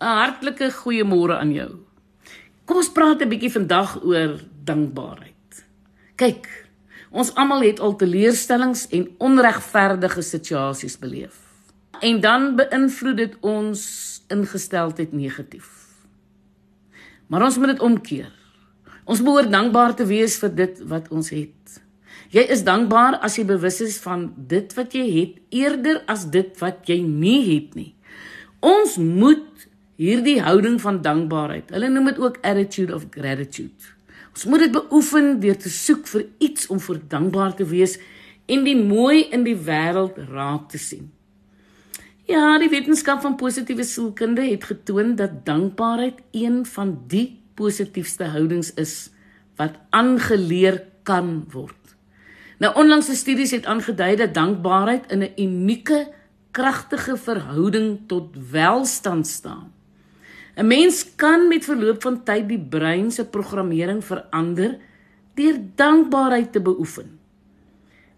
'n Hartlike goeiemôre aan jou. Kom ons praat 'n bietjie vandag oor dankbaarheid. Kyk, ons almal het al teleurstellings en onregverdige situasies beleef. En dan beïnvloed dit ons ingesteldheid negatief. Maar ons moet dit omkeer. Ons behoort dankbaar te wees vir dit wat ons het. Jy is dankbaar as jy bewus is van dit wat jy het eerder as dit wat jy nie het nie. Ons moet hierdie houding van dankbaarheid. Hulle noem dit ook attitude of gratitude. Ons moet dit beoefen deur te soek vir iets om vir dankbaar te wees en die mooi in die wêreld raak te sien. Ja, die wetenskap van positiewe sielkunde het getoon dat dankbaarheid een van die positiefste houdings is wat aangeleer kan word. Nou onlangse studies het aangedui dat dankbaarheid in 'n unieke kragtige verhouding tot welstand staan. 'n Mens kan met verloop van tyd die brein se programmering verander deur dankbaarheid te beoefen.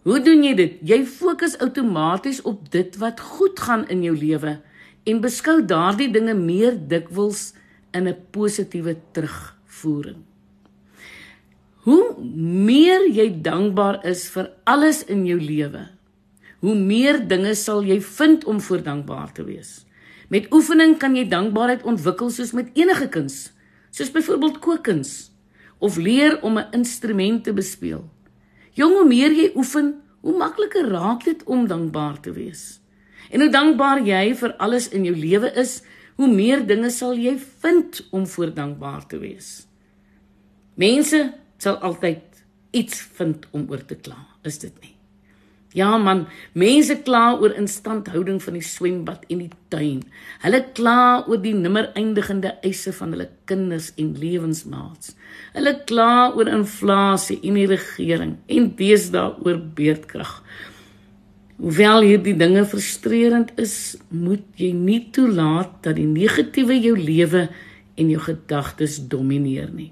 Hoe doen jy dit? Jy fokus outomaties op dit wat goed gaan in jou lewe en beskou daardie dinge meer dikwels in 'n positiewe terugvoering. Hoe meer jy dankbaar is vir alles in jou lewe, hoe meer dinge sal jy vind om voor dankbaar te wees. Met oefening kan jy dankbaarheid ontwikkel soos met enige kuns, soos byvoorbeeld kookkuns of leer om 'n instrument te bespeel. Jong, hoe meer jy oefen, hoe makliker raak dit om dankbaar te wees. En hoe dankbaar jy vir alles in jou lewe is, hoe meer dinge sal jy vind om voor dankbaar te wees. Mense sal altyd iets vind om oor te kla, is dit nie? Ja man, mense kla oor instandhouding van die swembad en die tuin. Hulle kla oor die nimmer eindigende eise van hulle kinders en lewensmaats. Hulle kla oor inflasie en die regering en deesdae oor beerdkrag. Hoewel hierdie dinge frustrerend is, moet jy nie toelaat dat die negatiewe jou lewe en jou gedagtes domineer nie.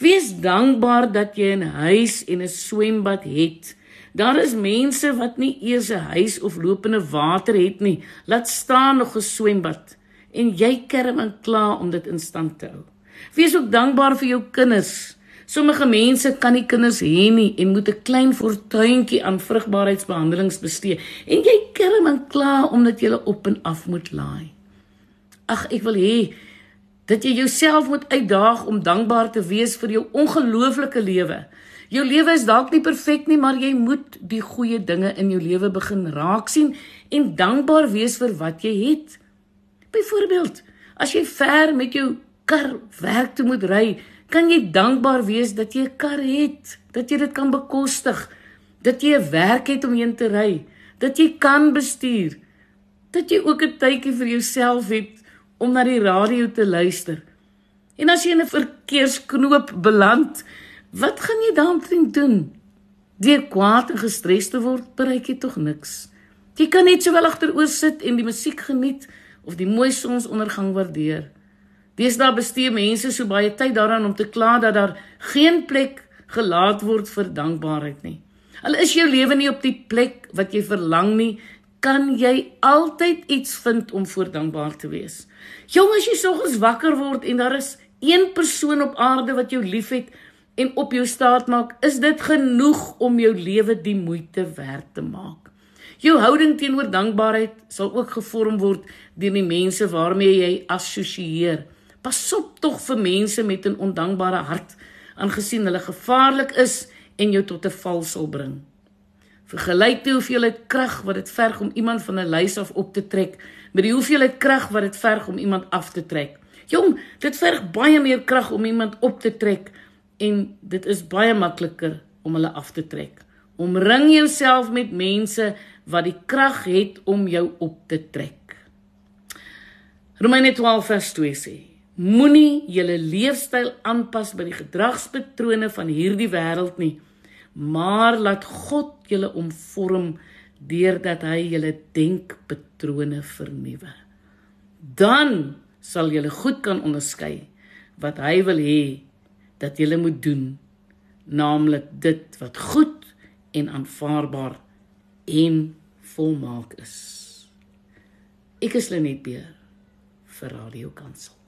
Wees dankbaar dat jy 'n huis en 'n swembad het. Daar is mense wat nie eers 'n huis of lopende water het nie, laat staan nog 'n swembad en jy kerm en kla om dit in stand te hou. Wees ook dankbaar vir jou kinders. Sommige mense kan nie kinders hê nie en moet 'n klein fortuintjie aan vrugbaarheidsbehandelings bestee en jy kerm en kla omdat jy hulle op en af moet laai. Ag, ek wil hê dat jy jouself moet uitdaag om dankbaar te wees vir jou ongelooflike lewe. Jou lewe is dalk nie perfek nie, maar jy moet die goeie dinge in jou lewe begin raak sien en dankbaar wees vir wat jy het. Byvoorbeeld, as jy ver met jou kar werk toe moet ry, kan jy dankbaar wees dat jy 'n kar het, dat jy dit kan bekostig, dat jy 'n werk het om heen te ry, dat jy kan bestuur, dat jy ook 'n tydjie vir jouself het om na die radio te luister. En as jy in 'n verkeersknoop beland, Wat gaan jy daarmee doen? Deur kwaad en gestres te word, bereik jy tog niks. Jy kan net sowel agteroor sit en die musiek geniet of die mooi sonsondergang waardeer. Deesdae bestee mense so baie tyd daaraan om te kla dat daar geen plek gelaat word vir dankbaarheid nie. Al is jou lewe nie op die plek wat jy verlang nie, kan jy altyd iets vind om voor dankbaar te wees. Jong, as jy soggens wakker word en daar is een persoon op aarde wat jou liefhet, en op jou staat maak, is dit genoeg om jou lewe die moeite werd te maak. Jou houding teenoor dankbaarheid sal ook gevorm word deur die mense waarmee jy assosieer. Pas op tog vir mense met 'n ondankbare hart, aangesien hulle gevaarlik is en jou tot 'n val sal bring. Vergelyk die hoeveelheid krag wat dit verg om iemand van 'n lys af op te trek met die hoeveelheid krag wat dit verg om iemand af te trek. Jong, dit verg baie meer krag om iemand op te trek en dit is baie makliker om hulle af te trek. Omring jouself met mense wat die krag het om jou op te trek. Romeine 12 vers 2 sê: Moenie julle leefstyl aanpas by die gedragspatrone van hierdie wêreld nie, maar laat God julle omvorm deurdat hy julle denkpatrone vernuwe. Dan sal julle goed kan onderskei wat hy wil hê dat jy moet doen, naamlik dit wat goed en aanvaarbaar en volmaak is. Ek is Lenet Beer vir Radio Kansel.